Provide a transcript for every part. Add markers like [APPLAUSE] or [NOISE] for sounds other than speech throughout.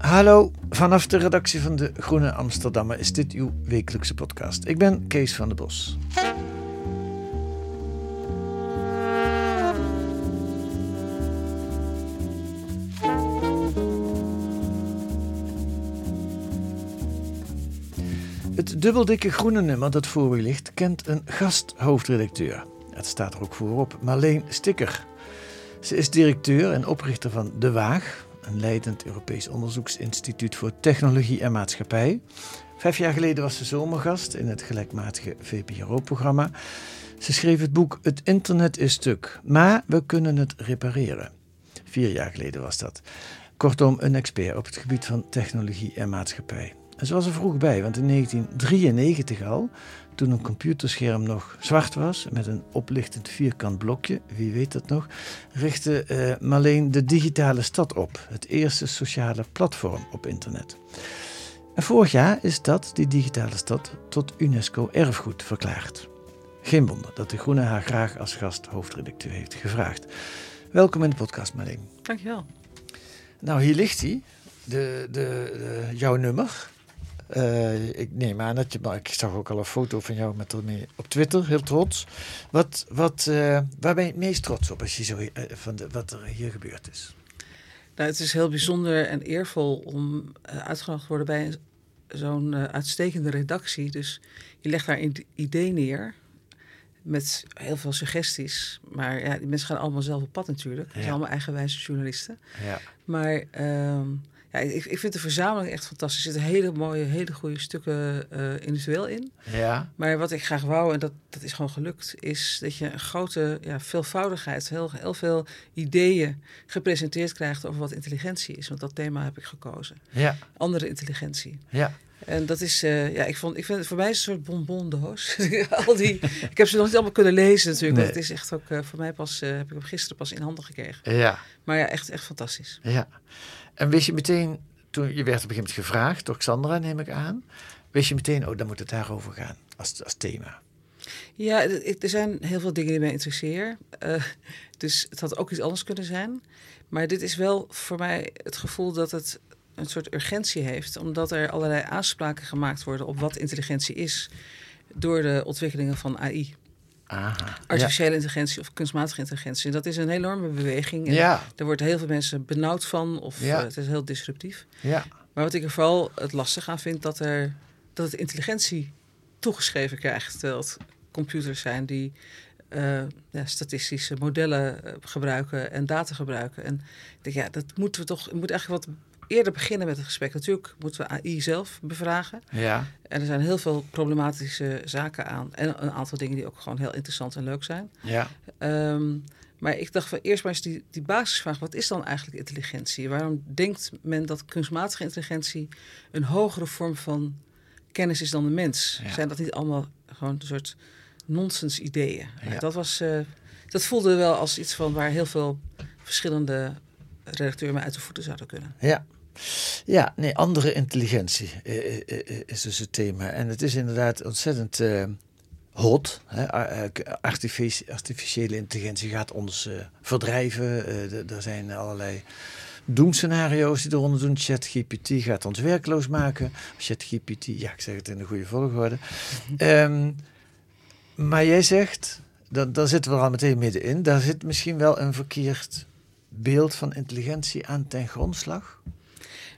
Hallo, vanaf de redactie van de Groene Amsterdammer is dit uw wekelijkse podcast. Ik ben Kees van der Bos. Het dubbeldikke groene nummer dat voor u ligt kent een gasthoofdredacteur. Het staat er ook voorop, Marleen Stikker. Ze is directeur en oprichter van De Waag, een leidend Europees onderzoeksinstituut voor technologie en maatschappij. Vijf jaar geleden was ze zomergast in het gelijkmatige VPRO-programma. Ze schreef het boek Het internet is stuk, maar we kunnen het repareren. Vier jaar geleden was dat. Kortom, een expert op het gebied van technologie en maatschappij. En ze was er vroeg bij, want in 1993 al, toen een computerscherm nog zwart was, met een oplichtend vierkant blokje, wie weet dat nog, richtte uh, Marleen de digitale stad op, het eerste sociale platform op internet. En vorig jaar is dat, die digitale stad, tot UNESCO erfgoed verklaard. Geen wonder dat de Groene haar graag als gast hoofdredacteur heeft gevraagd. Welkom in de podcast, Marleen. Dankjewel. Nou, hier ligt hij, de, de, de, jouw nummer. Uh, ik neem aan dat je, maar ik zag ook al een foto van jou met ermee op Twitter, heel trots. Wat, wat, uh, waar ben je het meest trots op als je zo uh, van de, wat er hier gebeurd is? Nou, het is heel bijzonder en eervol om uitgenodigd te worden bij zo'n uitstekende redactie. Dus je legt daar een idee neer met heel veel suggesties. Maar ja, die mensen gaan allemaal zelf op pad natuurlijk. Ze zijn allemaal eigenwijze journalisten. Ja. Maar ehm, ja, ik, ik vind de verzameling echt fantastisch. Er zitten hele mooie, hele goede stukken uh, individueel in. Ja. Maar wat ik graag wou, en dat, dat is gewoon gelukt, is dat je een grote ja, veelvoudigheid, heel, heel veel ideeën gepresenteerd krijgt over wat intelligentie is. Want dat thema heb ik gekozen. Ja. Andere intelligentie. Ja. En dat is, uh, ja, ik, vond, ik vind het voor mij een soort bonbondoos. [LAUGHS] Al die, ik heb ze nog niet allemaal kunnen lezen natuurlijk. Nee. Want het is echt ook uh, voor mij pas, uh, heb ik hem gisteren pas in handen gekregen. Ja. Maar ja, echt, echt fantastisch. Ja. En wist je meteen, toen je werd op een gegeven moment gevraagd door Xandra, neem ik aan. Wist je meteen, oh, dan moet het daarover gaan als, als thema. Ja, er zijn heel veel dingen die mij interesseren. Uh, dus het had ook iets anders kunnen zijn. Maar dit is wel voor mij het gevoel dat het een soort urgentie heeft, omdat er allerlei aanspraken gemaakt worden op wat intelligentie is door de ontwikkelingen van AI. Aha, Artificiële ja. intelligentie of kunstmatige intelligentie. En dat is een enorme beweging. En ja. Daar worden heel veel mensen benauwd van of ja. uh, het is heel disruptief. Ja. Maar wat ik er vooral het lastig aan vind, dat, er, dat het intelligentie toegeschreven krijgt. Terwijl het computers zijn die uh, ja, statistische modellen uh, gebruiken en data gebruiken. En ik denk, ja, dat moeten we toch, we moeten eigenlijk wat eerder beginnen met het gesprek. Natuurlijk moeten we AI zelf bevragen. Ja. En er zijn heel veel problematische zaken aan. En een aantal dingen die ook gewoon heel interessant en leuk zijn. Ja. Um, maar ik dacht van eerst maar eens die, die basisvraag. Wat is dan eigenlijk intelligentie? Waarom denkt men dat kunstmatige intelligentie een hogere vorm van kennis is dan de mens? Ja. Zijn dat niet allemaal gewoon een soort nonsens ideeën? Ja. Dat, was, uh, dat voelde wel als iets van waar heel veel verschillende redacteuren me uit de voeten zouden kunnen. Ja. Ja, nee, andere intelligentie is dus het thema. En het is inderdaad ontzettend hot. Artificiële intelligentie gaat ons verdrijven. Er zijn allerlei doemscenario's die eronder doen. ChatGPT gaat ons werkloos maken. ChatGPT, ja, ik zeg het in de goede volgorde. um, maar jij zegt, dan, dan zitten we er al meteen middenin. Daar zit misschien wel een verkeerd beeld van intelligentie aan ten grondslag.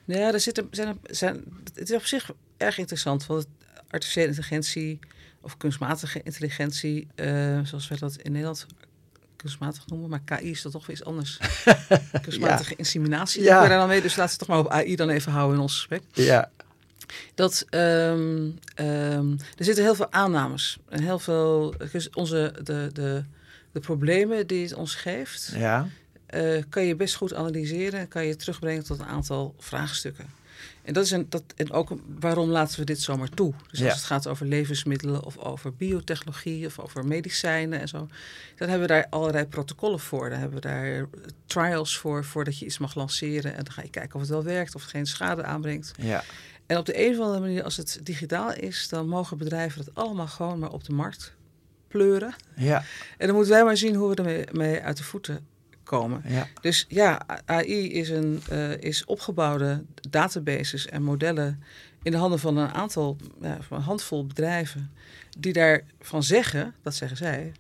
Nou ja, er zitten, zijn, zijn, het is op zich erg interessant, want artificiële intelligentie of kunstmatige intelligentie, uh, zoals wij dat in Nederland kunstmatig noemen, maar KI is dat toch weer iets anders. [LAUGHS] kunstmatige ja. inseminatie, ja. we daar dan mee. Dus laten we het toch maar op AI dan even houden in ons gesprek. Ja. Dat um, um, er zitten heel veel aannames en heel veel onze de, de, de problemen die het ons geeft. Ja. Eh, kan je best goed analyseren en kan je terugbrengen tot een aantal vraagstukken. En, dat is een, dat, en ook waarom laten we dit zomaar toe? Dus Ja. als het gaat over levensmiddelen of over biotechnologie of over medicijnen en zo, dan hebben we daar allerlei protocollen voor. Dan hebben we daar trials voor, voordat je iets mag lanceren. En dan ga je kijken of het wel werkt, of het geen schade aanbrengt. Ja. En op de een of andere manier, als het digitaal is, dan mogen bedrijven het allemaal gewoon maar op de markt pleuren. Ja. En dan moeten wij maar zien hoe we ermee mee uit de voeten komen. Ja. Dus ja, AI is, een, eh, is opgebouwde databases en modellen in de handen van een aantal, ja, van een handvol bedrijven, die daarvan zeggen, dat zeggen zij,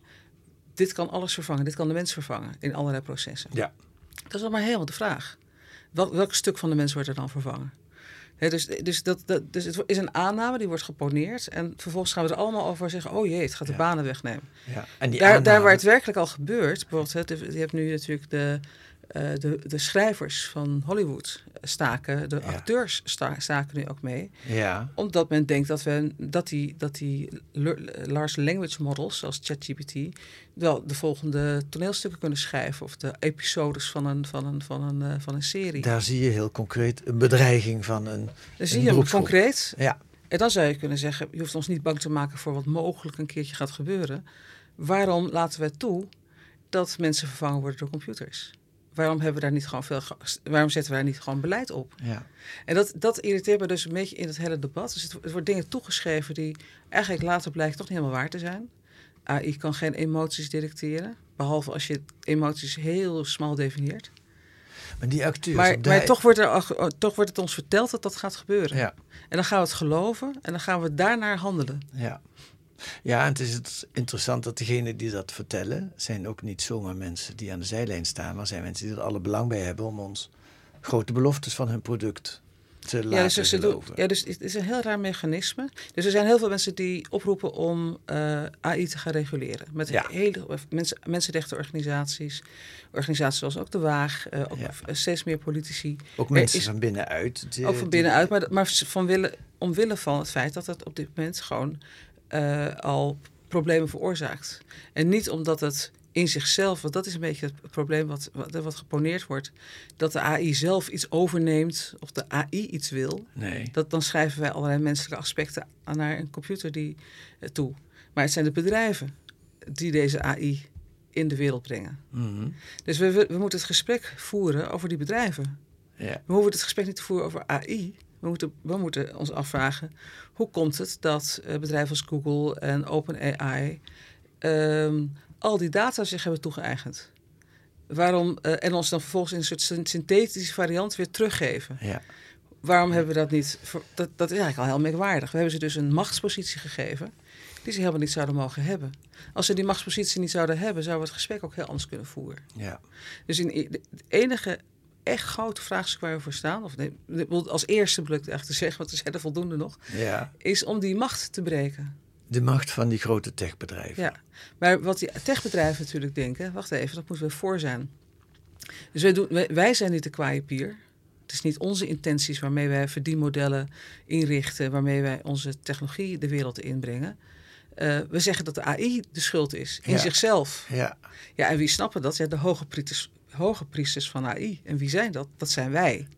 dit kan alles vervangen, dit kan de mens vervangen in allerlei processen. Ja. Dat is dan maar helemaal de vraag. Wel, welk stuk van de mens wordt er dan vervangen? Dus, dus, dat, dat, dus het is een aanname, die wordt geponeerd. En vervolgens gaan we er allemaal over zeggen... oh jee, het gaat de Ja. banen wegnemen. ja. En die Daar, daar waar het werkelijk al gebeurt... bijvoorbeeld, je hebt nu natuurlijk de, eh, de, de schrijvers van Hollywood staken. De Ja. acteurs sta- staken nu ook mee. Ja. Omdat men denkt dat, we, dat die, dat die large language models, zoals ChatGPT... wel de volgende toneelstukken kunnen schrijven... of de episodes van een, van een, van een, eh, van een serie. Daar zie je heel concreet een bedreiging van een... Dan zie je hem concreet. Ja. En dan zou je kunnen zeggen, je hoeft ons niet bang te maken voor wat mogelijk een keertje gaat gebeuren. Waarom laten we toe dat mensen vervangen worden door computers? Waarom, hebben we daar niet gewoon veel, waarom zetten we daar niet gewoon beleid op? Ja. En dat, dat irriteert me dus een beetje in het hele debat. Dus het, het wordt dingen toegeschreven die eigenlijk later blijkt toch niet helemaal waar te zijn. AI kan geen emoties detecteren, behalve als je emoties heel smal definieert. Maar die acteurs... Maar, toch, wordt er, al- toch wordt het ons verteld dat dat gaat gebeuren. Ja. En dan gaan we het geloven en dan gaan we daarnaar handelen. Ja. Ja, en het is interessant dat degenen die dat vertellen... zijn ook niet zomaar mensen die aan de zijlijn staan... maar zijn mensen die er alle belang bij hebben... om ons grote beloftes van hun product te laten Ja dus, ze doen, ja, dus het is een heel raar mechanisme. Dus er zijn heel veel mensen die oproepen om eh, AI te gaan reguleren. Met Ja. hele mensen, mensenrechtenorganisaties, organisaties zoals ook de Waag, eh, ook Ja. steeds meer politici. ook mensen is- van binnenuit. ook van binnenuit, maar, maar van willen, omwille van het feit dat het op dit moment gewoon eh, al problemen veroorzaakt. En niet omdat het in zichzelf, want dat is een beetje het probleem wat, wat, wat geponeerd wordt, dat de AI zelf iets overneemt of de AI iets wil. Nee. Dat, dan schrijven wij allerlei menselijke aspecten aan naar een computer die, eh, toe. Maar het zijn de bedrijven die deze AI in de wereld brengen. Mhm. Dus we, we, we moeten het gesprek voeren over die bedrijven. Ja. We hoeven het gesprek niet te voeren over AI. We moeten, we moeten ons afvragen, hoe komt het dat eh, bedrijven als Google en OpenAI ehm, al die data zich hebben toegeëigend? Waarom, eh, en ons dan vervolgens in een soort syn- synthetische variant weer teruggeven. Ja. Waarom hebben we dat niet? Dat, dat is eigenlijk al heel merkwaardig. We hebben ze dus een machtspositie gegeven die ze helemaal niet zouden mogen hebben. Als ze die machtspositie niet zouden hebben, zouden we het gesprek ook heel anders kunnen voeren. Ja. Dus in, de enige echt grote vraagstuk waar we voor staan, of nee, als eerste het eigenlijk te zeggen, want er zijn er voldoende nog, ja. is om die macht te breken. De macht van die grote techbedrijven. Ja. Maar wat die techbedrijven natuurlijk denken, wacht even, dat moeten we voor zijn. Dus wij, doen, wij, wij zijn niet de kwaaie pier. Het is niet onze intenties waarmee wij verdienmodellen inrichten, waarmee wij onze technologie de wereld inbrengen. Eh, we zeggen dat de AI de schuld is, in Ja. zichzelf. Ja. Ja, en wie snappen dat? Ja, de hoge hoge priesters van AI. En wie zijn dat? Dat zijn wij.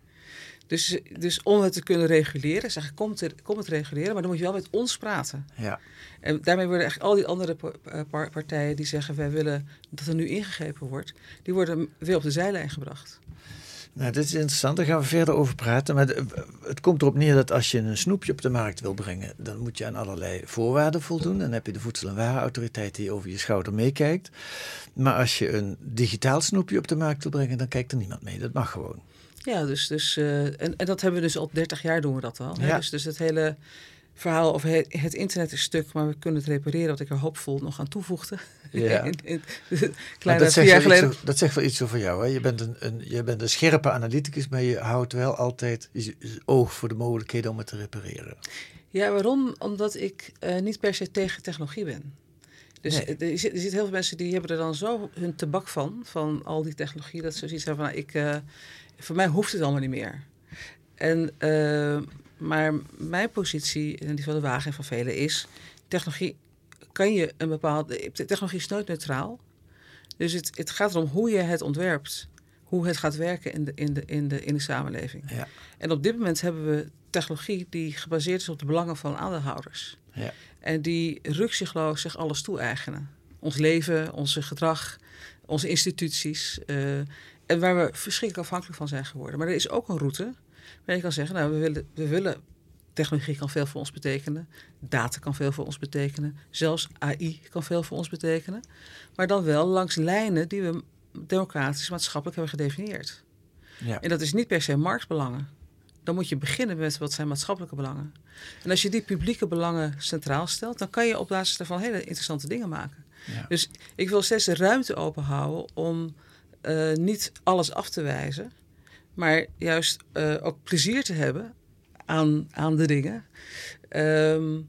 Dus, dus om het te kunnen reguleren, zeggen kom het, kom het reguleren, maar dan moet je wel met ons praten. Ja. En daarmee worden eigenlijk al die andere eh, par- partijen die zeggen wij willen dat er nu ingegrepen wordt, die worden weer op de zijlijn gebracht. Nou, dit is interessant. Daar gaan we verder over praten. Maar het komt erop neer dat als je een snoepje op de markt wil brengen, dan moet je aan allerlei voorwaarden voldoen. Dan heb je de Voedsel- en Warenautoriteit die over je schouder meekijkt. Maar als je een digitaal snoepje op de markt wil brengen, dan kijkt er niemand mee. Dat mag gewoon. Ja, dus, dus, eh, en, en dat hebben we dus al 30 jaar doen we dat al. hè. Ja. Dus, dus het hele verhaal over het, internet is stuk, maar we kunnen het repareren, wat ik er hoopvol nog aan toevoegde. Ja. [LAUGHS] in, in, Maar kleine dat, zegt jaar geleden. over, dat zegt wel iets over jou. Hè? Je, bent een, een, je bent een scherpe analyticus, maar je houdt wel altijd je je oog voor de mogelijkheden om het te repareren. Ja, waarom? Omdat ik eh, niet per se tegen technologie ben. Dus Nee. er, zit, heel veel mensen die hebben er dan zo hun tabak van, van al die technologie, dat ze zoiets hebben van, nou, ik, eh, voor mij hoeft het allemaal niet meer. En, eh, maar mijn positie, en die van de wagen en van velen, is, technologie kan je een bepaalde, technologie is nooit neutraal. Dus het, het gaat erom hoe je het ontwerpt. hoe het gaat werken in de, in de, in de, in de samenleving. Ja. En op dit moment hebben we technologie die gebaseerd is op de belangen van aandeelhouders. Ja. En die rukzichtloos zich alles toe-eigenen. Ons leven, onze gedrag, onze instituties. eh, en waar we verschrikkelijk afhankelijk van zijn geworden. Maar er is ook een route waar je kan zeggen, nou, we willen, we willen technologie kan veel voor ons betekenen. Data kan veel voor ons betekenen. Zelfs AI kan veel voor ons betekenen. Maar dan wel langs lijnen die we democratisch, maatschappelijk hebben gedefinieerd. Ja. En dat is niet per se marktbelangen. Dan moet je beginnen met wat zijn maatschappelijke belangen. En als je die publieke belangen centraal stelt, dan kan je op basis daarvan hele interessante dingen maken. Ja. Dus ik wil steeds de ruimte openhouden om eh, niet alles af te wijzen, maar juist eh, ook plezier te hebben aan, aan de dingen. Ehm,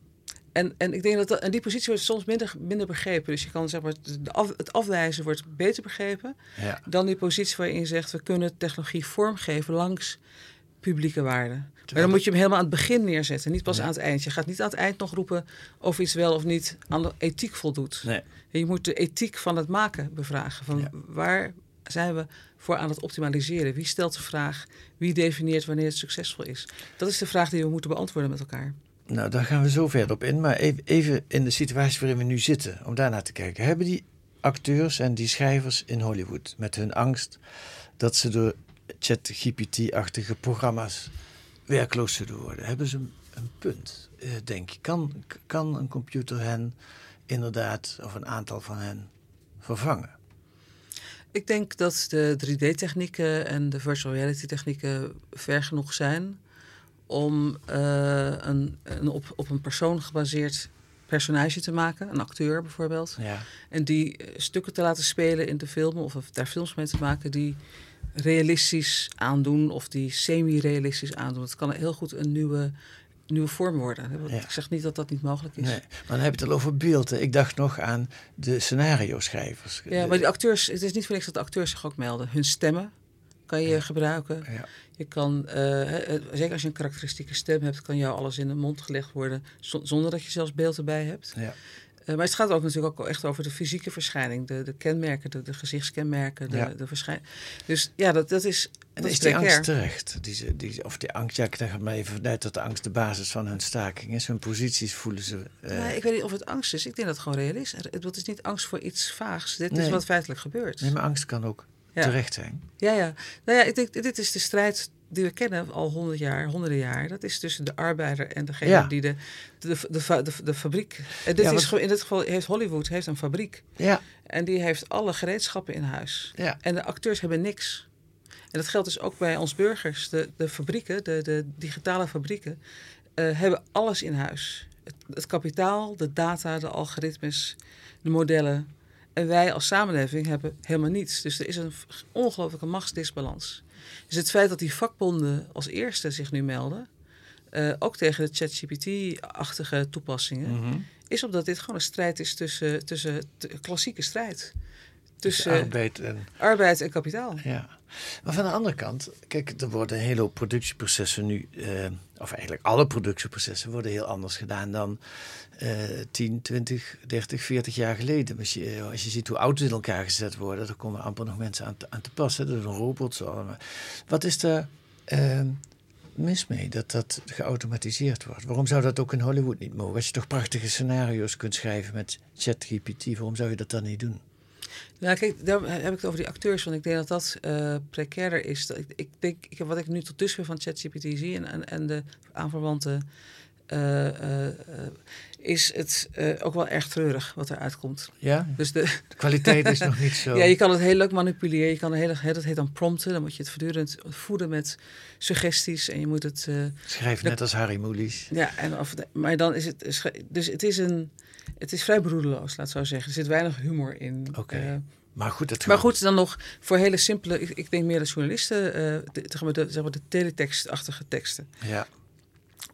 en, en ik denk dat, dat en die positie wordt soms minder, minder begrepen. Dus je kan zeg maar, de af, het afwijzen wordt beter begrepen Ja. dan die positie waarin je zegt we kunnen technologie vormgeven langs publieke waarden. Maar dan moet je hem helemaal aan het begin neerzetten, niet pas Ja. aan het eind. Je gaat niet aan het eind nog roepen of iets wel of niet aan de ethiek voldoet. Nee. Je moet de ethiek van het maken bevragen. Van Ja. waar zijn we voor aan het optimaliseren? Wie stelt de vraag? Wie definieert wanneer het succesvol is? Dat is de vraag die we moeten beantwoorden met elkaar. Nou, daar gaan we zo verder op in. Maar even, in de situatie waarin we nu zitten, om daarnaar te kijken. Hebben die acteurs en die schrijvers in Hollywood met hun angst dat ze door ChatGPT-achtige programma's werkloos zullen worden, hebben ze een, een punt, eh, denk je? Kan, kan een computer hen inderdaad, of een aantal van hen, vervangen? Ik denk dat de 3D-technieken en de virtual reality-technieken ver genoeg zijn om eh, een, een op, op een persoon gebaseerd personage te maken, een acteur bijvoorbeeld. Ja. En die eh, stukken te laten spelen in de film of daar films mee te maken die realistisch aandoen of die semi-realistisch aandoen. Het kan heel goed een nieuwe, nieuwe vorm worden. Ja. Ik zeg niet dat dat niet mogelijk is. Nee, maar dan heb je het al over beelden. Ik dacht nog aan de scenario-schrijvers. Ja, maar die acteurs, het is niet voor niks dat de acteurs zich ook melden. Hun stemmen kan je gebruiken. Ja. Je kan, eh, eh, zeker als je een karakteristieke stem hebt, kan jou alles in de mond gelegd worden zo- zonder dat je zelfs beeld erbij hebt. Ja. Eh, maar het gaat ook natuurlijk ook echt over de fysieke verschijning, de, de kenmerken, de, de gezichtskenmerken, de, Ja. de verschijning. Dus ja, dat, dat is. En dat is die angst terecht? Die, die, of die angst, ja, ik dacht maar even vanuit dat de angst de basis van hun staking is. Hun posities voelen ze. eh, ik weet niet of het angst is. Ik denk dat het gewoon reëel is. Het is niet angst voor iets vaags. Dit is wat feitelijk gebeurt. nee, maar angst kan ook Ja. terecht zijn. Ja, ja. Nou ja, ik denk, dit is de strijd die we kennen al honderd jaar, honderden jaar. Dat is tussen de arbeider en degene Ja. die de, de, de, de, de fabriek. En dit Ja, is, in dit geval heeft Hollywood heeft een fabriek. Ja, En die heeft alle gereedschappen in huis. ja. En de acteurs hebben niks. En dat geldt dus ook bij ons burgers. De, de fabrieken, de, de digitale fabrieken, eh, hebben alles in huis. Het, het kapitaal, de data, de algoritmes, de modellen. En wij als samenleving hebben helemaal niets. Dus er is een ongelooflijke machtsdisbalans. Dus het feit dat die vakbonden als eerste zich nu melden, eh, ook tegen de ChatGPT-achtige toepassingen, Mhm. is omdat dit gewoon een strijd is tussen, tussen klassieke strijd. Tussen Tussen arbeid en. arbeid en kapitaal. Ja. Maar van de andere kant, kijk, er worden een hele hoop productieprocessen nu, eh, of eigenlijk alle productieprocessen worden heel anders gedaan dan eh 10, 20, 30, 40 jaar geleden. Als je, als je ziet hoe auto's in elkaar gezet worden, dan komen amper nog mensen aan te, aan te passen. Dat is een robot. Zo. Wat is er eh, mis mee dat dat geautomatiseerd wordt? Waarom zou dat ook in Hollywood niet mogen? Als je toch prachtige scenario's kunt schrijven met ChatGPT, waarom zou je dat dan niet doen? Ja, kijk, daar heb ik het over die acteurs, want ik denk dat dat eh precairder is. Dat ik, ik denk, ik, wat ik nu tot dusver van ChatGPT zie en, en, en de aanverwante, eh, eh, is het ook wel erg treurig wat eruit komt. Ja, Dus de, de kwaliteit is nog niet [LAUGHS] zo. ja, je kan het heel leuk manipuleren. Je kan een hele, dat heet dan prompten. Dan moet je het voortdurend voeden met suggesties en je moet het. Schrijf net als Harry Mulisch. ja, en of, maar dan is het. Dus het is een. Het is vrij broedeloos, laat ik zo zeggen. Er zit weinig humor in. Oké. Eh, Maar goed, het Maar goed, dan nog voor hele simpele, ik, ik denk meer de journalisten, eh, de, zeg maar de, zeg maar de teletekstachtige teksten. Ja,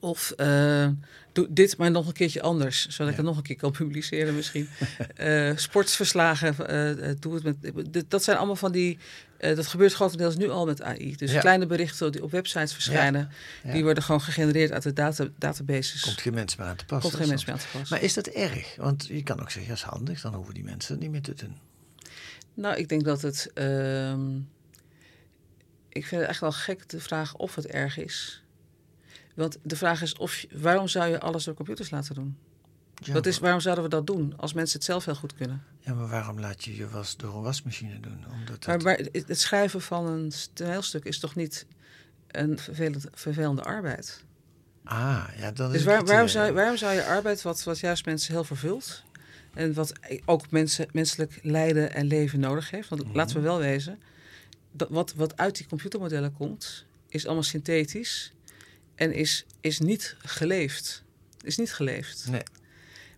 Of eh, doe dit maar nog een keertje anders, zodat ik het nog een keer kan publiceren misschien. [LAUGHS] Eh, sportverslagen, eh, doe het met. Dat zijn allemaal van die. dat gebeurt grotendeels nu al met AI. Dus Ja. kleine berichten die op websites verschijnen, ja. die worden gewoon gegenereerd uit de data, databases. komt geen mens meer aan te passen. Komt geen mens meer aan te pas. Maar is dat erg? Want je kan ook zeggen, ja, is handig, dan hoeven die mensen niet meer te doen. Nou, ik denk dat het. ehm, ik vind het echt wel gek de vraag of het erg is. Want de vraag is of, waarom zou je alles door computers laten doen? Ja, Wat is, waarom zouden we dat doen als mensen het zelf heel goed kunnen? ja, maar waarom laat je je was door een wasmachine doen? Omdat Maar, het- maar het schrijven van een toneelstuk is toch niet een vervelend, vervelende arbeid? ah, ja, dan is Dus waar, het, waarom, eh, zou, waarom zou je arbeid, wat, wat juist mensen heel vervult... en wat ook mensen, menselijk lijden en leven nodig heeft... want Mhm. laten we wel wezen... Dat wat, wat uit die computermodellen komt... is allemaal synthetisch en is, is niet geleefd. Is niet geleefd. Nee.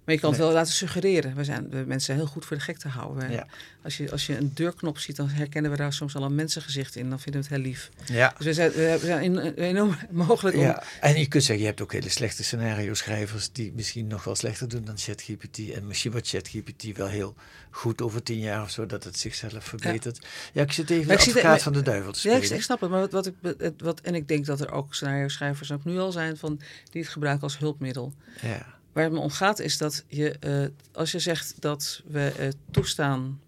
Maar je kan het wel laten suggereren. We zijn we mensen zijn heel goed voor de gek te houden. Ja. Als, je, als je een deurknop ziet, dan herkennen we daar soms al een mensengezicht in. Dan vinden we het heel lief. Ja. Dus we zijn, we zijn in- enorm [LAUGHS] mogelijk om... Ja, en je kunt zeggen, je hebt ook hele slechte scenario-schrijvers die misschien nog wel slechter doen dan ChatGPT. En misschien wordt ChatGPT wel heel goed over tien jaar of zo, dat het zichzelf verbetert. Ja, ik zit even Maar de advocaat maar- van de duivel te Ja, ik, ik snap het. Maar wat, wat ik, wat, en ik denk dat er ook scenario-schrijvers ook nu al zijn van, die het gebruiken als hulpmiddel. Ja, Waar het me om gaat is dat je, eh, als je zegt dat we eh, toestaan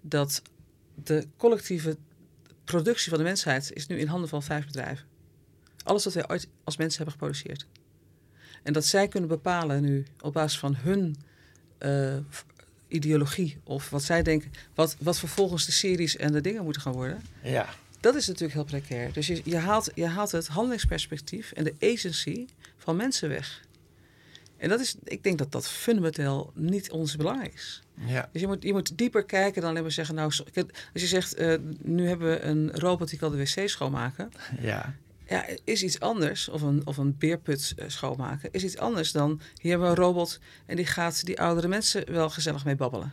dat de collectieve productie van de mensheid is nu in handen van vijf bedrijven. Alles wat wij ooit als mensen hebben geproduceerd. En dat zij kunnen bepalen nu op basis van hun eh, ideologie of wat zij denken, wat, wat vervolgens de series en de dingen moeten gaan worden. ja. Dat is natuurlijk heel precair. Dus je, je, haalt, je haalt het handelingsperspectief en de agency van mensen weg. En dat is, ik denk dat dat fundamenteel niet ons belang is. ja. Dus je moet, je moet dieper kijken dan alleen maar zeggen, nou, als je zegt, eh, nu hebben we een robot die kan de wc schoonmaken. [LAUGHS] ja. Ja, is iets anders, of een, of een beerput eh, schoonmaken, is iets anders dan, hier hebben we een robot en die gaat die oudere mensen wel gezellig mee babbelen.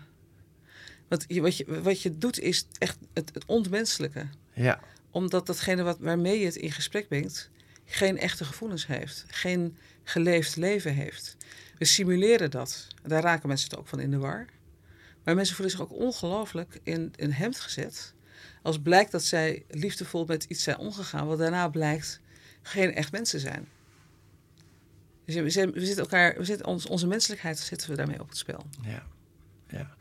Want je, wat, je, wat je doet is echt het, het ontmenselijke ja. omdat datgene wat, waarmee je het in gesprek brengt, geen echte gevoelens heeft, geen geleefd leven heeft. We simuleren dat. Daar raken mensen het ook van in de war. Maar mensen voelen zich ook ongelooflijk in een hemd gezet. Als blijkt dat zij liefdevol met iets zijn omgegaan, wat daarna blijkt geen echt mensen zijn. Dus we, zitten elkaar, we zitten ons, onze menselijkheid zetten we daarmee op het spel. Ja. ja.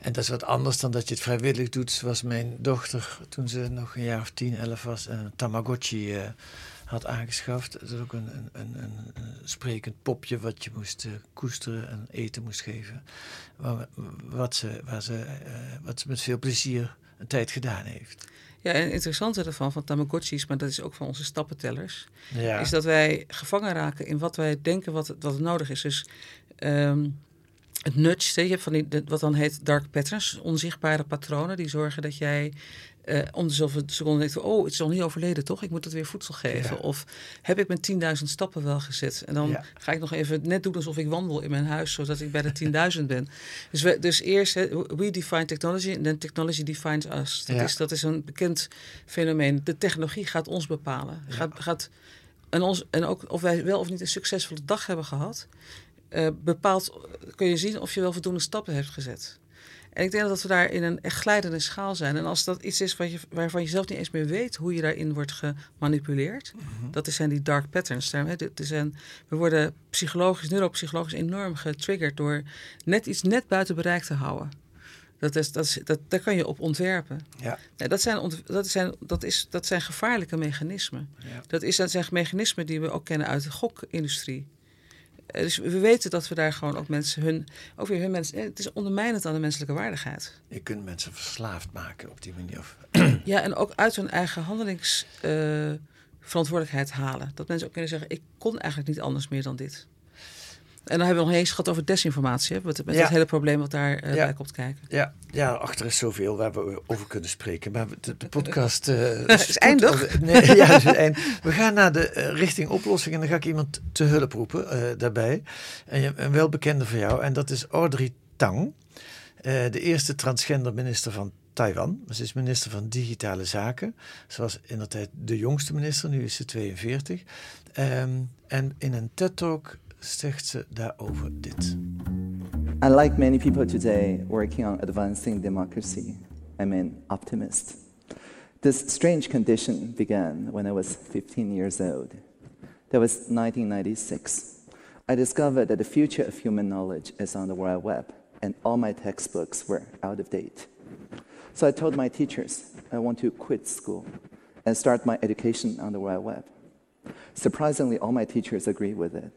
En dat is wat anders dan dat je het vrijwillig doet, zoals mijn dochter toen ze nog een jaar of tien, elf was, een Tamagotchi eh, had aangeschaft. Dat is ook een, een, een, een, sprekend popje wat je moest eh, koesteren en eten moest geven. Waar, wat, ze, waar ze, eh, wat ze met veel plezier een tijd gedaan heeft. Ja, en het interessante ervan van Tamagotchis, maar dat is ook van onze stappentellers, Ja, is dat wij gevangen raken in wat wij denken wat, wat nodig is. Dus ehm, het nudge, je hebt van die, wat dan heet dark patterns, onzichtbare patronen, die zorgen dat jij eh, om de zoveel seconden denkt, oh, het is nog niet overleden, toch? Ik moet het weer voedsel geven. Ja. Of heb ik mijn 10.000 stappen wel gezet? En dan Ja. ga ik nog even net doen alsof ik wandel in mijn huis, zodat ik bij de 10.000 ben. Dus, we, dus eerst, we define technology en then technology defines us. Dat, Ja. is, dat is een bekend fenomeen. De technologie gaat ons bepalen. Gaat, gaat, en, ons, en ook of wij wel of niet een succesvolle dag hebben gehad, eh, bepaalt, kun je zien of je wel voldoende stappen hebt gezet. En ik denk dat we daar in een echt glijdende schaal zijn. En als dat iets is wat je, waarvan je zelf niet eens meer weet hoe je daarin wordt gemanipuleerd, dat zijn die dark patterns. Zijn, we worden psychologisch, neuropsychologisch enorm getriggerd door net iets net buiten bereik te houden. Dat, is, dat, is, dat, daar kan je op ontwerpen. ja, Nee, dat, zijn, dat, zijn, dat, is, dat zijn gevaarlijke mechanismen. ja. Dat, is, dat zijn mechanismen die we ook kennen uit de gokindustrie. Eh, Dus we weten dat we daar gewoon ook mensen hun, ook weer hun mensen, eh, het is ondermijnend aan de menselijke waardigheid. Je kunt mensen verslaafd maken op die manier. Of, [CLEARS THROAT] Ja, en ook uit hun eigen handelingsverantwoordelijkheid halen. Dat mensen ook kunnen zeggen, ik kon eigenlijk niet anders meer dan dit. En dan hebben we nog eens gehad over desinformatie, hè, met, met Ja. het hele probleem wat daar eh, Ja. bij komt kijken. Ja, ja, achter is zoveel waar we over kunnen spreken. Maar de, de podcast... eh, [LAUGHS] Is eindig? Nee, ja, is eind. We gaan naar de eh, richting oplossing en dan ga ik iemand te hulp roepen daarbij. En een welbekende voor jou en dat is Audrey Tang. de eerste transgender minister van Taiwan. Ze is minister van Digitale Zaken. Ze was in de tijd de jongste minister, nu is ze 42. Ehm, en in een TED-talk zegt ze daarover dit. Unlike many people today working on advancing democracy, I'm an optimist. This strange condition began when I was 15 years old. That was 1996. I discovered that the future of human knowledge is on the World Web, and all my textbooks were out of date. So I told my teachers I want to quit school and start my education on the World Web. Surprisingly, all my teachers agreed with it.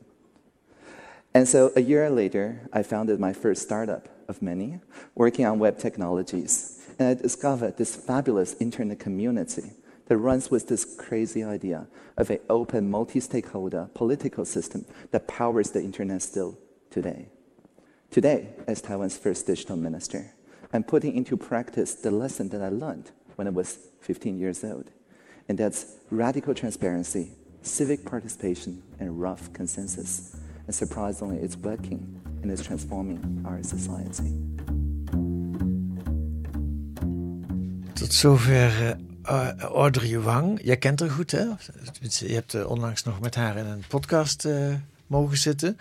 And so a year later, I founded my first startup of many, working on web technologies. And I discovered this fabulous internet community that runs with this crazy idea of an open, multi-stakeholder political system that powers the internet still today. Today, as Taiwan's first digital minister, I'm putting into practice the lesson that I learned when I was 15 years old. And that's radical transparency, civic participation, and rough consensus. And surprisingly, it's working and it's transforming our society. Tot zover uh, Audrey Wang. Jij kent haar goed, hè? Je hebt uh, onlangs nog met haar in een podcast uh, mogen zitten.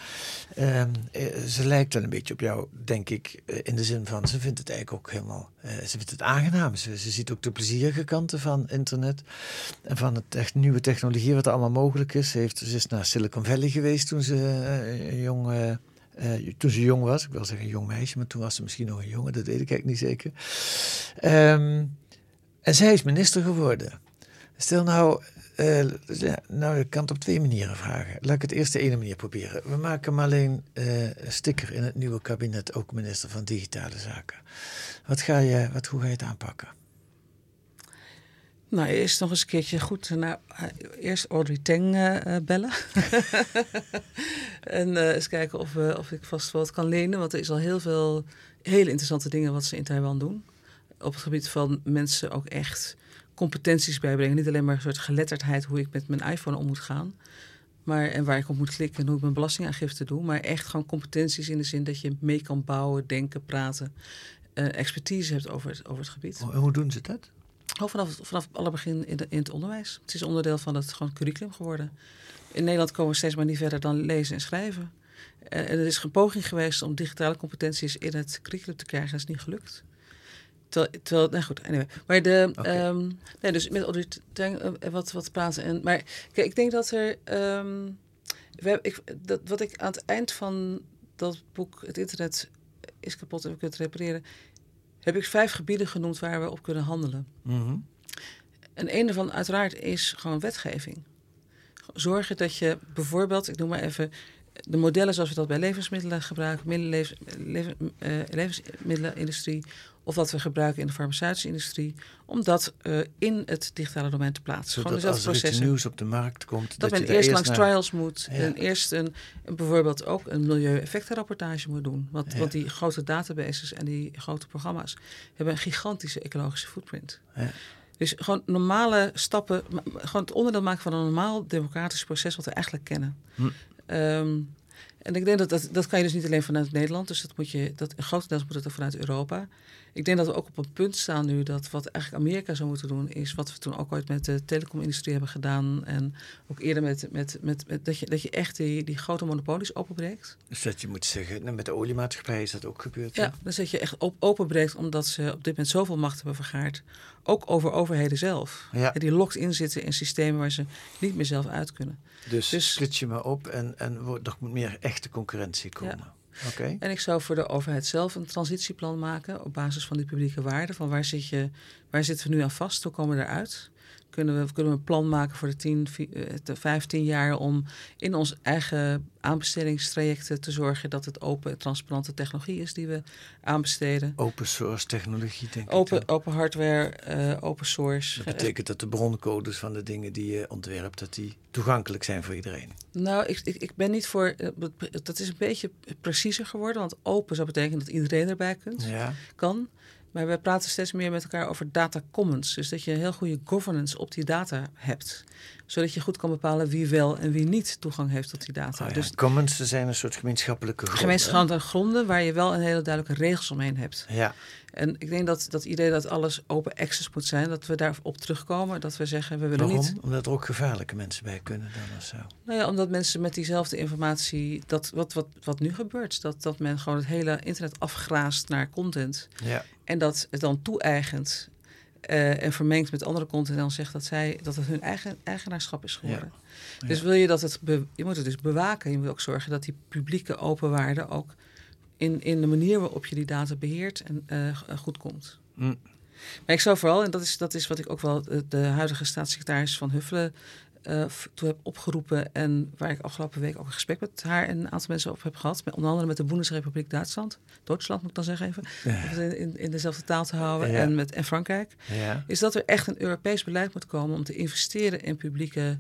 Ehm, ze lijkt wel een beetje op jou, denk ik, in de zin van ze vindt het eigenlijk ook helemaal, ze vindt het aangenaam. Ze, ziet ook de plezierige kanten van internet en van het echt nieuwe technologie, wat er allemaal mogelijk is. Ze, heeft, ze is naar Silicon Valley geweest toen ze jong. Toen ze jong was, ik wil zeggen een jong meisje, maar toen was ze misschien nog een jongen, dat weet ik eigenlijk niet zeker. Um, en zij is minister geworden. Stel nou, uh, nou, ik kan het op twee manieren vragen. Laat ik het eerst de ene manier proberen. We maken maar alleen uh, een sticker in het nieuwe kabinet, ook minister van Digitale Zaken. Wat ga je, wat, hoe ga je het aanpakken? Nou, eerst nog eens een keertje goed naar eerst Audrey Teng uh, bellen. [LAUGHS] en eens kijken of, of ik vast wat kan lenen. Want er is al heel veel hele interessante dingen wat ze in Taiwan doen op het gebied van mensen ook echt competenties bijbrengen. Niet alleen maar een soort geletterdheid hoe ik met mijn iPhone om moet gaan. Maar, en waar ik op moet klikken en hoe ik mijn belastingaangifte doe. Maar echt gewoon competenties in de zin dat je mee kan bouwen, denken, praten. Uh, expertise hebt over het, over het gebied. En hoe doen ze dat? Oh, vanaf, vanaf alle begin in, de, in het onderwijs. Het is onderdeel van het gewoon curriculum geworden. In Nederland komen we steeds maar niet verder dan lezen en schrijven. Uh, en er is een poging geweest om digitale competenties in het curriculum te krijgen. Dat is niet gelukt. Terwijl, terwijl nou goed, anyway. Maar de, okay. um, nee, dus met Audrey Tang uh, wat, wat praten. En, maar kijk, ik denk dat er, um, we hebben, ik, dat, wat ik aan het eind van dat boek, het internet is kapot en we kunnen het repareren, heb ik vijf gebieden genoemd waar we op kunnen handelen. Mm -hmm. En een daarvan uiteraard is gewoon wetgeving. Zorgen dat je bijvoorbeeld, ik noem maar even, de modellen zoals we dat bij levensmiddelen gebruiken, levens, leven, uh, levensmiddelenindustrie, of wat we gebruiken in de farmaceutische industrie, om dat uh, in het digitale domein te plaatsen. Zodat Gewoon als er iets nieuws op de markt komt, dat, dat men eerst langs naar... trials moet ja. en eerst een, een, bijvoorbeeld ook een milieueffectenrapportage moet doen. Want, ja. want die grote databases en die grote programma's hebben een gigantische ecologische footprint. Ja. Dus gewoon normale stappen, gewoon het onderdeel maken van een normaal democratisch proces wat we eigenlijk kennen. Hm. Um, en ik denk dat, dat dat kan je dus niet alleen vanuit Nederland, dus dat moet je, dat grotendeels moet het ook vanuit Europa. Ik denk dat we ook op een punt staan nu dat wat eigenlijk Amerika zou moeten doen, is wat we toen ook ooit met de telecomindustrie hebben gedaan. En ook eerder met, met, met, met dat, je, dat je echt die, die grote monopolies openbreekt. Dus dat je moet zeggen, nou, met de oliemaatschappij is dat ook gebeurd. Ja, ja dus dat je echt op, openbreekt omdat ze op dit moment zoveel macht hebben vergaard. Ook over overheden zelf. Ja. Die locked in zitten in systemen waar ze niet meer zelf uit kunnen. Dus, dus splits je maar op en, en er moet meer echte concurrentie komen. Ja. Okay. En ik zou voor de overheid zelf een transitieplan maken op basis van die publieke waarden. Van waar, zit je, waar zitten we nu aan vast? Hoe komen we eruit? Kunnen we, kunnen we een plan maken voor de, 10, de 15 jaar om in ons eigen aanbestedingstrajecten te zorgen dat het open en transparante technologie is die we aanbesteden. Open source technologie, denk open, ik. Open hardware, uh, open source. Dat betekent dat de broncodes van de dingen die je ontwerpt, dat die toegankelijk zijn voor iedereen. Nou, ik, ik, ik ben niet voor. Dat is een beetje preciezer geworden, want open zou betekenen dat iedereen erbij kunt, ja. kan. Maar we praten steeds meer met elkaar over data commons. Dus dat je een heel goede governance op die data hebt. Zodat je goed kan bepalen wie wel en wie niet toegang heeft tot die data. Oh ja, dus commons zijn een soort gemeenschappelijke gronden. Gemeenschappelijke gronden waar je wel een hele duidelijke regels omheen hebt. Ja. En ik denk dat dat idee dat alles open access moet zijn, dat we daarop terugkomen. Dat we zeggen, we willen Waarom? niet... Omdat er ook gevaarlijke mensen bij kunnen dan of zo. Nou ja, omdat mensen met diezelfde informatie, dat, wat, wat, wat nu gebeurt, dat, dat men gewoon het hele internet afgraast naar content. Ja. En dat het dan toe-eigent uh, en vermengt met andere content en dan zegt dat, zij, dat het hun eigen eigenaarschap is geworden. Ja. Dus wil je dat het, je moet het dus bewaken. Je moet ook zorgen dat die publieke open waarde ook in, in de manier waarop je die data beheert en eh, goed komt. Hm. Maar ik zou vooral, en dat is, dat is wat ik ook wel de, de huidige staatssecretaris van Huffelen uh, toe heb opgeroepen. En waar ik afgelopen week ook een gesprek met haar en een aantal mensen over heb gehad. Met, onder andere met de Bundesrepubliek Duitsland. Duitsland moet ik dan zeggen even. In, in, dezelfde taal te houden. En, met, en Frankrijk. Ja. Is dat er echt een Europees beleid moet komen om te investeren in publieke,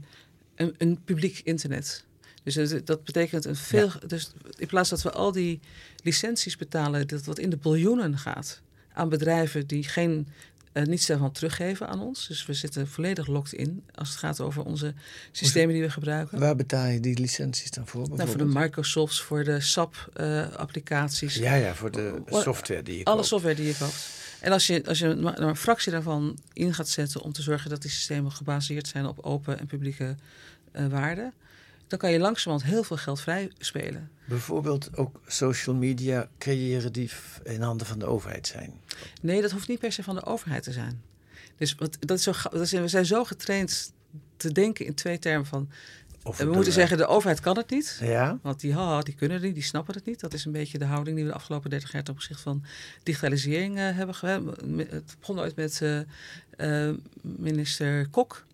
een, een publiek internet. Dus dat betekent een veel. Dus in plaats dat we al die licenties betalen, dat wat in de biljoenen gaat aan bedrijven die geen uh, niets daarvan teruggeven aan ons. Dus we zitten volledig locked in als het gaat over onze systemen die we gebruiken. Waar betaal je die licenties dan voor? Nou, voor de Microsofts, voor de SAP-applicaties. Uh, ja, ja, voor de software die je Alle koopt. software die je koopt. En als je, als je een, een fractie daarvan in gaat zetten om te zorgen dat die systemen gebaseerd zijn op open en publieke uh, waarden, dan kan je langzamerhand heel veel geld vrij spelen. Bijvoorbeeld ook social media creëren die in handen van de overheid zijn. Nee, dat hoeft niet per se van de overheid te zijn. Dus wat, dat is zo, dat is, we zijn zo getraind te denken in twee termen van. Of we moeten zeggen, de overheid kan het niet. Ja. Want die, haha, die kunnen het niet, die snappen het niet. Dat is een beetje de houding die we de afgelopen 30 jaar ten opzichte van digitalisering uh, hebben gehad. Het begon ooit met uh, uh, minister Kok.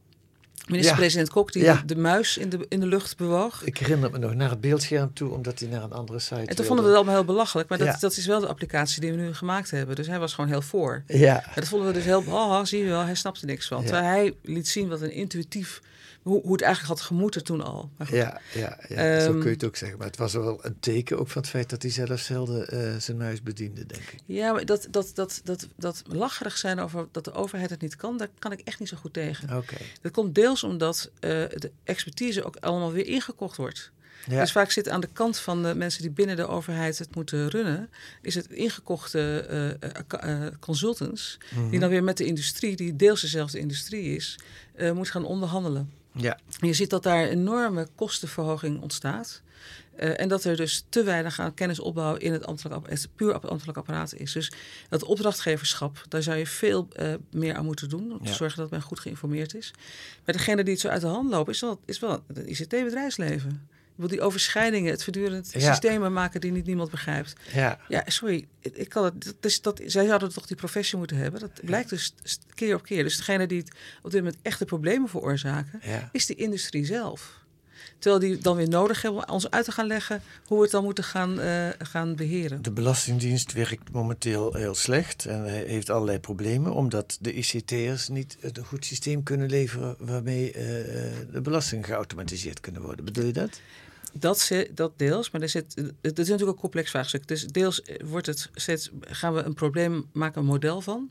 Minister-president ja. Kok die ja. de, de, muis in de, in de lucht bewoog. Ik herinner me nog naar het beeldscherm toe, omdat hij naar een andere site En toen vonden we het allemaal heel belachelijk. Maar dat, ja. dat is wel de applicatie die we nu gemaakt hebben. Dus hij was gewoon heel voor. Ja. Dat vonden we dus heel... Oh, zie je wel, hij snapte niks van. Terwijl hij liet zien wat een intuïtief... Hoe, hoe het eigenlijk had gemoeten toen al. Ja, ja, ja. Um, zo kun je het ook zeggen. Maar het was wel een teken ook van het feit dat hij zelf zelden uh, zijn muis bediende, denk ik. Ja, maar dat, dat, dat, dat, dat lacherig zijn over dat de overheid het niet kan, daar kan ik echt niet zo goed tegen. Oké. Okay. Dat komt deels omdat uh, de expertise ook allemaal weer ingekocht wordt. Ja. Dus vaak zit aan de kant van de mensen die binnen de overheid het moeten runnen, is het ingekochte uh, uh, consultants, mm -hmm. die dan weer met de industrie, die deels dezelfde industrie is, moet gaan onderhandelen. Ja. En je ziet dat daar enorme kostenverhoging ontstaat. Uh, en dat er dus te weinig aan kennisopbouw in het ambtelijk, het puur ambtelijk apparaat is. Dus dat opdrachtgeverschap, daar zou je veel uh, meer aan moeten doen. Om ja. te zorgen dat men goed geïnformeerd is. Maar degene die het zo uit de hand lopen, is wel, is wel het ICT-bedrijfsleven. Die overschrijdingen, het voortdurend ja. systemen maken die niet niemand begrijpt. Ja, ja sorry, ik kan het, dat is, dat, zij zouden toch die professie moeten hebben. Dat blijkt dus keer op keer. Dus degene die het op dit moment echte problemen veroorzaken, ja. is de industrie zelf. Terwijl die dan weer nodig hebben om ons uit te gaan leggen hoe we het dan moeten gaan, uh, gaan beheren. De Belastingdienst werkt momenteel heel slecht en heeft allerlei problemen, omdat de ICT'ers niet een goed systeem kunnen leveren waarmee uh, de belastingen geautomatiseerd kunnen worden. Bedoel je dat? Dat, dat deels, maar er zit, het is natuurlijk een complex vraagstuk. Dus deels wordt het steeds, gaan we een probleem maken, een model van.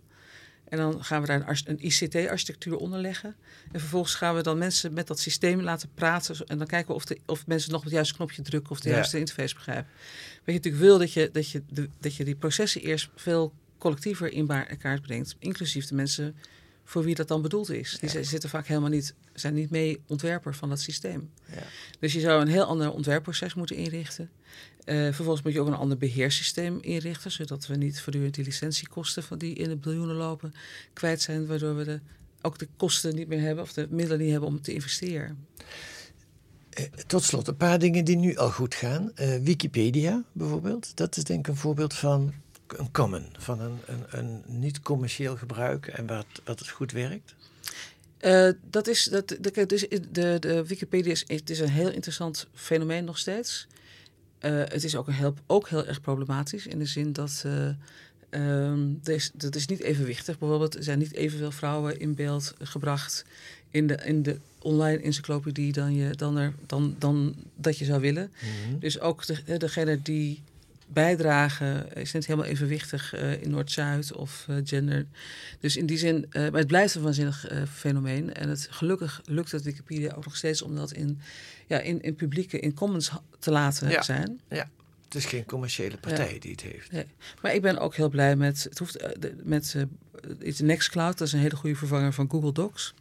En dan gaan we daar een, een ICT-architectuur onder leggen. En vervolgens gaan we dan mensen met dat systeem laten praten. En dan kijken we of, de, of mensen nog het juiste knopje drukken of de Ja. juiste interface begrijpen. Wat je natuurlijk wil, dat je, dat, je de, dat je die processen eerst veel collectiever in kaart brengt. Inclusief de mensen voor wie dat dan bedoeld is. Die zitten vaak helemaal niet, zijn niet mee ontwerper van dat systeem. Ja. Dus je zou een heel ander ontwerpproces moeten inrichten. Eh, vervolgens moet je ook een ander beheersysteem inrichten, zodat we niet voortdurend die licentiekosten van die in de biljoenen lopen kwijt zijn, waardoor we de, ook de kosten niet meer hebben of de middelen niet hebben om te investeren. Eh, Tot slot, een paar dingen die nu al goed gaan. Eh, Wikipedia bijvoorbeeld, dat is denk ik een voorbeeld van een common, van een, een, een niet-commercieel gebruik en wat, wat het goed werkt. Dat is, dat, de, dus de, de Wikipedia is, het is een heel interessant fenomeen nog steeds. Eh, het is ook, een heel, ook heel erg problematisch in de zin dat eh, ehm, er is, dat is niet evenwichtig. Bijvoorbeeld, er zijn niet evenveel vrouwen in beeld gebracht in de, in de online encyclopedie dan, je, dan, er, dan, dan dat je zou willen. Dus ook de, degene die bijdragen is niet helemaal evenwichtig eh, in Noord-Zuid of eh, gender. Dus in die zin, eh, maar het blijft een waanzinnig eh, fenomeen. En het, gelukkig lukt het Wikipedia ook nog steeds om dat in, ja, in, in publieke, in commons te laten Ja. zijn. Het is geen commerciële partij die het heeft. Nee. Maar ik ben ook heel blij met, het hoeft, eh, met eh, Nextcloud, dat is een hele goede vervanger van Google Docs.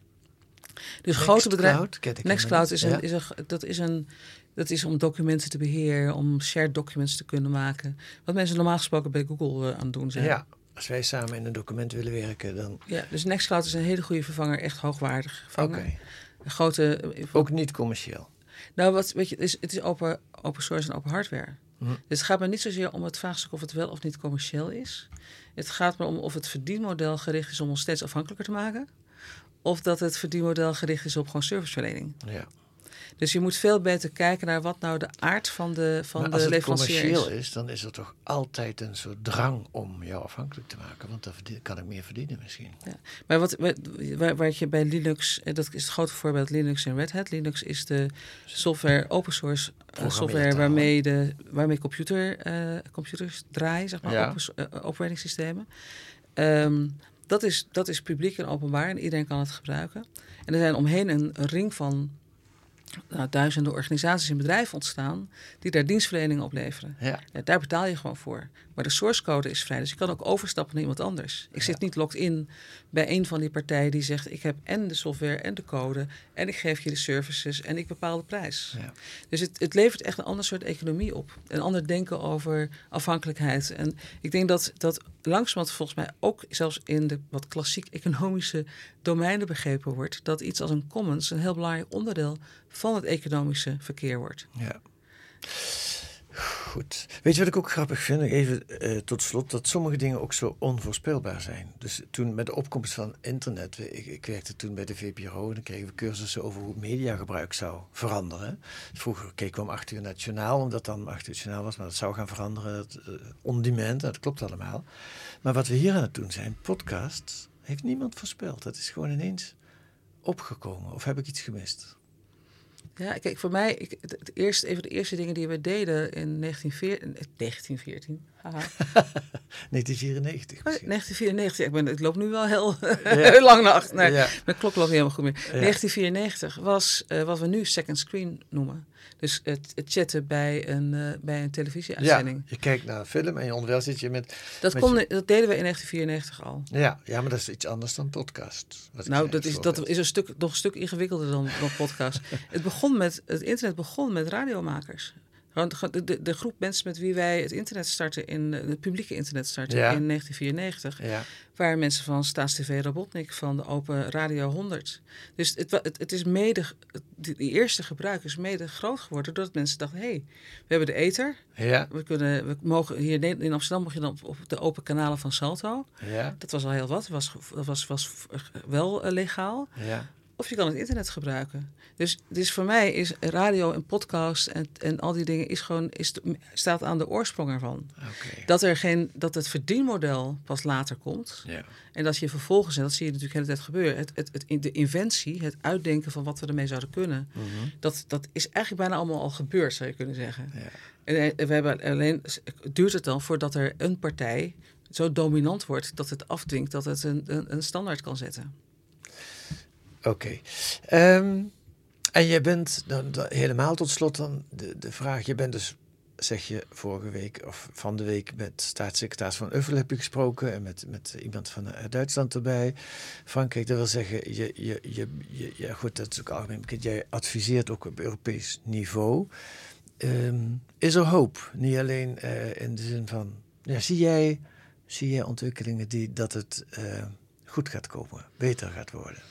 Dus grote bedrijven. Nextcloud, is een, is een, dat is een, dat is om documenten te beheren, om shared documents te kunnen maken. Wat mensen normaal gesproken bij Google eh, aan het doen ja. zijn. ja, als wij samen in een document willen werken, dan... Ja, dus Nextcloud is een hele goede vervanger, echt hoogwaardig Oké, grote. eh, ook niet commercieel. Nou, wat weet je, het is, het is open, open source en open hardware. Hm. Dus het gaat me niet zozeer om het vraagstuk of het wel of niet commercieel is. Het gaat me om of het verdienmodel gericht is om ons steeds afhankelijker te maken. Of dat het verdienmodel gericht is op gewoon serviceverlening. Ja. Dus je moet veel beter kijken naar wat nou de aard van de, van maar de als het leverancier commercieel is. is. dan is er toch altijd een soort drang om jou afhankelijk te maken. Want dan kan ik meer verdienen misschien. Maar wat, wat, waar je bij Linux, eh, dat is het grote voorbeeld Linux en Red Hat. Linux is de software, open source eh, software waarmee, de, waarmee computer, eh, computers draaien, zeg maar, Ja. open, operating systemen. Ehm, dat, is, dat is publiek en openbaar en iedereen kan het gebruiken. En er zijn omheen een, een ring van nou, duizenden organisaties en bedrijven ontstaan die daar dienstverlening opleveren. Ja. Ja, daar betaal je gewoon voor. Maar de source code is vrij, dus je kan ook overstappen naar iemand anders. Ik zit niet locked in bij een van die partijen die zegt: ik heb en de software en de code en ik geef je de services en ik bepaal de prijs. Ja. Dus het, het levert echt een ander soort economie op. Een ander denken over afhankelijkheid. En ik denk dat dat langzamerhand volgens mij ook zelfs in de wat klassiek economische domeinen begrepen wordt. Dat iets als een commons een heel belangrijk onderdeel van het economische verkeer wordt. Ja. Goed. Weet je wat ik ook grappig vind? Even eh, tot slot, dat sommige dingen ook zo onvoorspelbaar zijn. Dus toen met de opkomst van internet, ik, ik werkte toen bij de VPRO en dan kregen we cursussen over hoe mediagebruik zou veranderen. Vroeger keken we om acht uur journaal, omdat dan acht uur het journaal was, maar dat zou gaan veranderen, on demand, dat klopt allemaal. Maar wat we hier aan het doen zijn, podcasts, heeft niemand voorspeld. Dat is gewoon ineens opgekomen. Of heb ik iets gemist? Ja, kijk, voor mij, ik, het, het eerste, een van de eerste dingen die we deden in 1914, eh, 1914 haha. 1994 [LAUGHS] Oh, misschien. 1994, ik, ben, ik loop nu wel heel, [LAUGHS] Ja. heel lang naar achter. Nee, Ja. Mijn klok loopt niet helemaal goed meer. 1994 was eh, wat we nu second screen noemen. Dus het, het chatten bij een, eh, bij een televisieuitzending. Ja, je kijkt naar een film en je onderwijl zit je met... dat, met kon, je- dat deden we in 1994 al. Ja, ja, maar dat is iets anders dan podcast. wat Nou, dat is, dat is een stuk, nog een stuk ingewikkelder dan, dan podcast. [LAUGHS] het, begon met, het internet begon met radiomakers. Gewoon De, de, de groep mensen met wie wij het internet starten, in, eh, het publieke internet starten Ja. in 1994, Ja, waren mensen van StaatsTV Robotnik, van de Open Radio 100. Dus het, het, het is mede, die, die eerste gebruik is mede groot geworden doordat mensen dachten, hé, hey, we hebben de ether, ja, we, kunnen, we mogen hier in Amsterdam mocht je dan op, op de open kanalen van Salto. ja, Dat was al heel wat, was, dat was, was wel eh, legaal. Of je kan het internet gebruiken. Dus, dus voor mij is radio en podcast en, en al die dingen is gewoon, is, staat aan de oorsprong ervan. Oké. Dat, er geen, dat het verdienmodel pas later komt. Ja. En dat je vervolgens, en dat zie je natuurlijk de hele tijd gebeuren, het, het, het, de inventie, het uitdenken van wat we ermee zouden kunnen, Mhm. dat, dat is eigenlijk bijna allemaal al gebeurd, zou je kunnen zeggen. En eh, we hebben alleen, duurt het dan voordat er een partij zo dominant wordt dat het afdwingt dat het een, een, een standaard kan zetten. Oké. Ehm, en je bent dan, helemaal tot slot dan de, de vraag. Je bent dus, zeg je, vorige week of van de week met staatssecretaris van Uffel heb je gesproken en met, met iemand van eh, Duitsland erbij. Frankrijk, dat wil zeggen, je, je, je, je, ja goed, dat is ook algemeen bekend. Jij adviseert ook op Europees niveau. Ehm, is er hoop? Niet alleen eh, in de zin van, ja, zie jij, zie jij ontwikkelingen die dat het eh, goed gaat komen, beter gaat worden?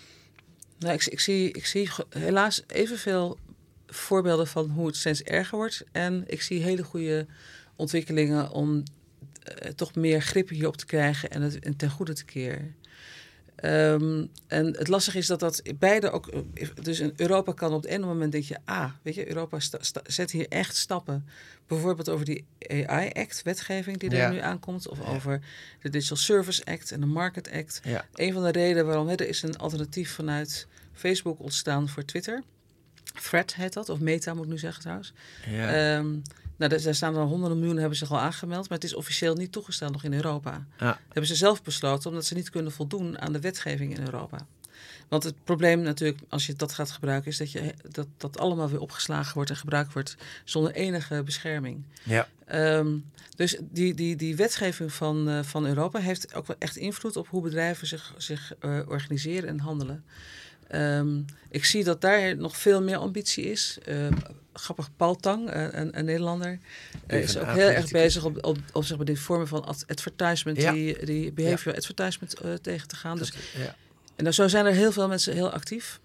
Nou, ik, zie, ik zie helaas evenveel voorbeelden van hoe het steeds erger wordt. En ik zie hele goede ontwikkelingen om eh, toch meer grip hierop te krijgen en het en ten goede te keren. Ehm, en het lastige is dat dat beide ook. Dus in Europa kan op het ene moment denk je, ah, weet je, Europa zet hier echt stappen. Bijvoorbeeld over die AI Act, wetgeving die er Ja. nu aankomt, of Ja. over de Digital Service Act en de Market Act. Ja. Een van de redenen waarom hè, er is een alternatief vanuit Facebook ontstaan voor Twitter. Thread heet dat, of Meta moet ik nu zeggen trouwens. Ja. Nou, daar staan er honderden miljoenen hebben zich al aangemeld, maar het is officieel niet toegestaan nog in Europa. Ja. hebben ze zelf besloten omdat ze niet kunnen voldoen aan de wetgeving in Europa. Want het probleem natuurlijk, als je dat gaat gebruiken, is dat je, dat, dat allemaal weer opgeslagen wordt en gebruikt wordt zonder enige bescherming. ja. Ehm, dus die, die, die wetgeving van, eh, van Europa heeft ook wel echt invloed op hoe bedrijven zich, zich eh, organiseren en handelen. Ehm, ik zie dat daar nog veel meer ambitie is. Ehm, grappig, Paul Tang, eh, een, een Nederlander, eh, is ook heel erg bezig op, op, op zeg maar, die vormen van ad- advertisement, Ja. die, die behavioral advertisement eh, tegen te gaan. Dus ja. en dan, zo zijn er heel veel mensen heel actief.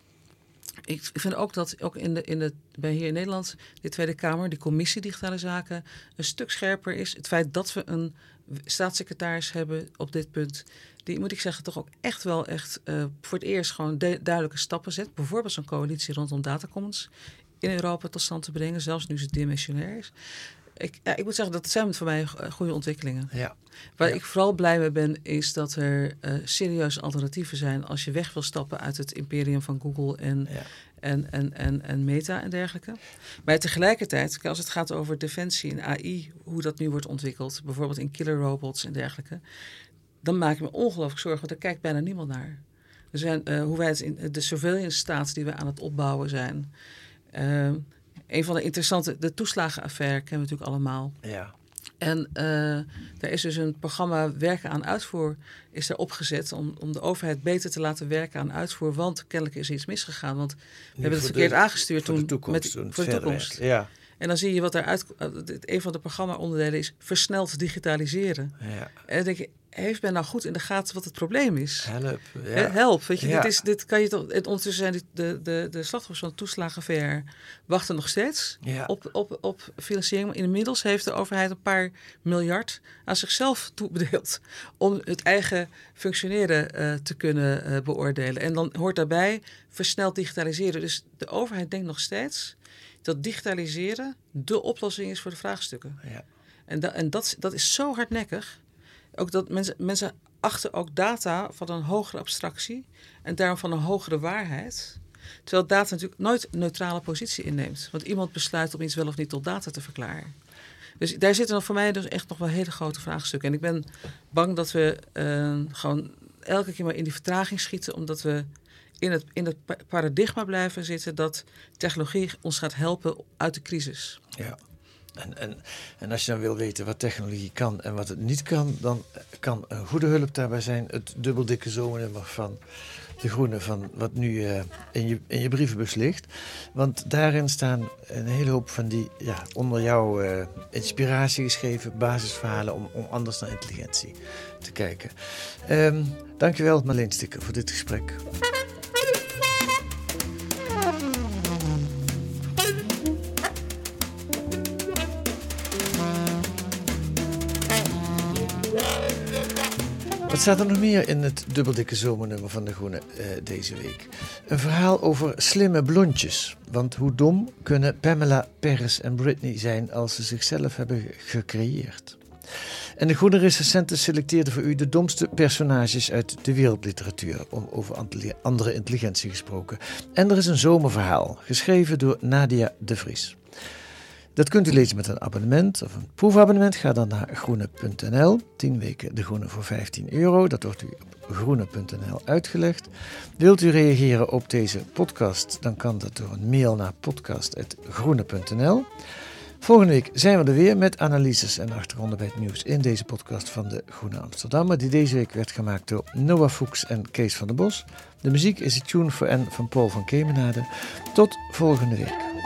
ik vind ook dat ook in de, in de, bij hier in Nederland, de Tweede Kamer, die commissie digitale zaken, een stuk scherper is. Het feit dat we een staatssecretaris hebben op dit punt, die moet ik zeggen toch ook echt wel echt uh, voor het eerst gewoon duidelijke stappen zet. Bijvoorbeeld zo'n coalitie rondom datacommons in Europa tot stand te brengen, zelfs nu ze dimensionair is. Ik, ja, ik moet zeggen, dat zijn voor mij goede ontwikkelingen. Ja. Waar ik vooral blij mee ben, is dat er uh, serieuze alternatieven zijn als je weg wil stappen uit het imperium van Google en, en, en, en, en Meta en dergelijke. Maar tegelijkertijd, als het gaat over defensie en AI, hoe dat nu wordt ontwikkeld, bijvoorbeeld in killer robots en dergelijke, dan maak ik me ongelooflijk zorgen, want daar kijkt bijna niemand naar. Er zijn, uh, hoe wij het in de surveillance staat die we aan het opbouwen zijn. Uh, een van de interessante, de toeslagenaffaire kennen we natuurlijk allemaal. Ja. En uh, er is dus een programma Werken aan Uitvoer is er opgezet om, om de overheid beter te laten werken aan uitvoer. Want kennelijk is er iets misgegaan. Want we hebben het verkeerd aangestuurd toen. Voor de toekomst. Met, voor de toekomst. Ja. En dan zie je wat eruit. Een van de programma-onderdelen is versneld digitaliseren. Ja. En dan denk je, heeft men nou goed in de gaten wat het probleem is? Help. Ja. Help. Weet je, dit, is, dit kan je toch. ondertussen zijn de, de, de slachtoffers van de toeslagenver wachten nog steeds ja. op, op, op financiering. Maar inmiddels heeft de overheid een paar miljard aan zichzelf toebedeeld om het eigen functioneren uh, te kunnen uh, beoordelen. En dan hoort daarbij versneld digitaliseren. Dus de overheid denkt nog steeds dat digitaliseren de oplossing is voor de vraagstukken. Ja. En, da en dat, dat is zo hardnekkig. Ook dat mensen, mensen achten ook data van een hogere abstractie en daarom van een hogere waarheid. Terwijl data natuurlijk nooit een neutrale positie inneemt. Want iemand besluit om iets wel of niet tot data te verklaren. Dus daar zitten voor mij dus echt nog wel hele grote vraagstukken. En ik ben bang dat we uh, gewoon elke keer maar in die vertraging schieten, omdat we in het, in het paradigma blijven zitten dat technologie ons gaat helpen uit de crisis. Ja. En, en, en als je dan wil weten wat technologie kan en wat het niet kan, dan kan een goede hulp daarbij zijn het dubbeldikke zomernummer van de Groene, van wat nu uh, in, je, in je brievenbus ligt. Want daarin staan een hele hoop van die ja, onder jouw uh, inspiratie geschreven basisverhalen om, om anders naar intelligentie te kijken. Um, dankjewel Marleen Stikker voor dit gesprek. Wat staat er nog meer in het dubbeldikke zomernummer van De Groene uh, deze week? Een verhaal over slimme blondjes. Want hoe dom kunnen Pamela, Paris en Britney zijn als ze zichzelf hebben gecreëerd? En De Groene recensenten selecteerden voor u de domste personages uit de wereldliteratuur, om over andere intelligentie gesproken. En er is een zomerverhaal, geschreven door Nadia de Vries. Dat kunt u lezen met een abonnement of een proefabonnement. Ga dan naar groene.nl. 10 weken de groene voor 15 euro. Dat wordt u op groene.nl uitgelegd. Wilt u reageren op deze podcast? Dan kan dat door een mail naar podcast.groene.nl. Volgende week zijn we er weer met analyses en achtergronden bij het nieuws in deze podcast van de Groene Amsterdammer, die deze week werd gemaakt door Noah Fuchs en Kees van der Bos. De muziek is de Tune for N van Paul van Kemenade. Tot volgende week.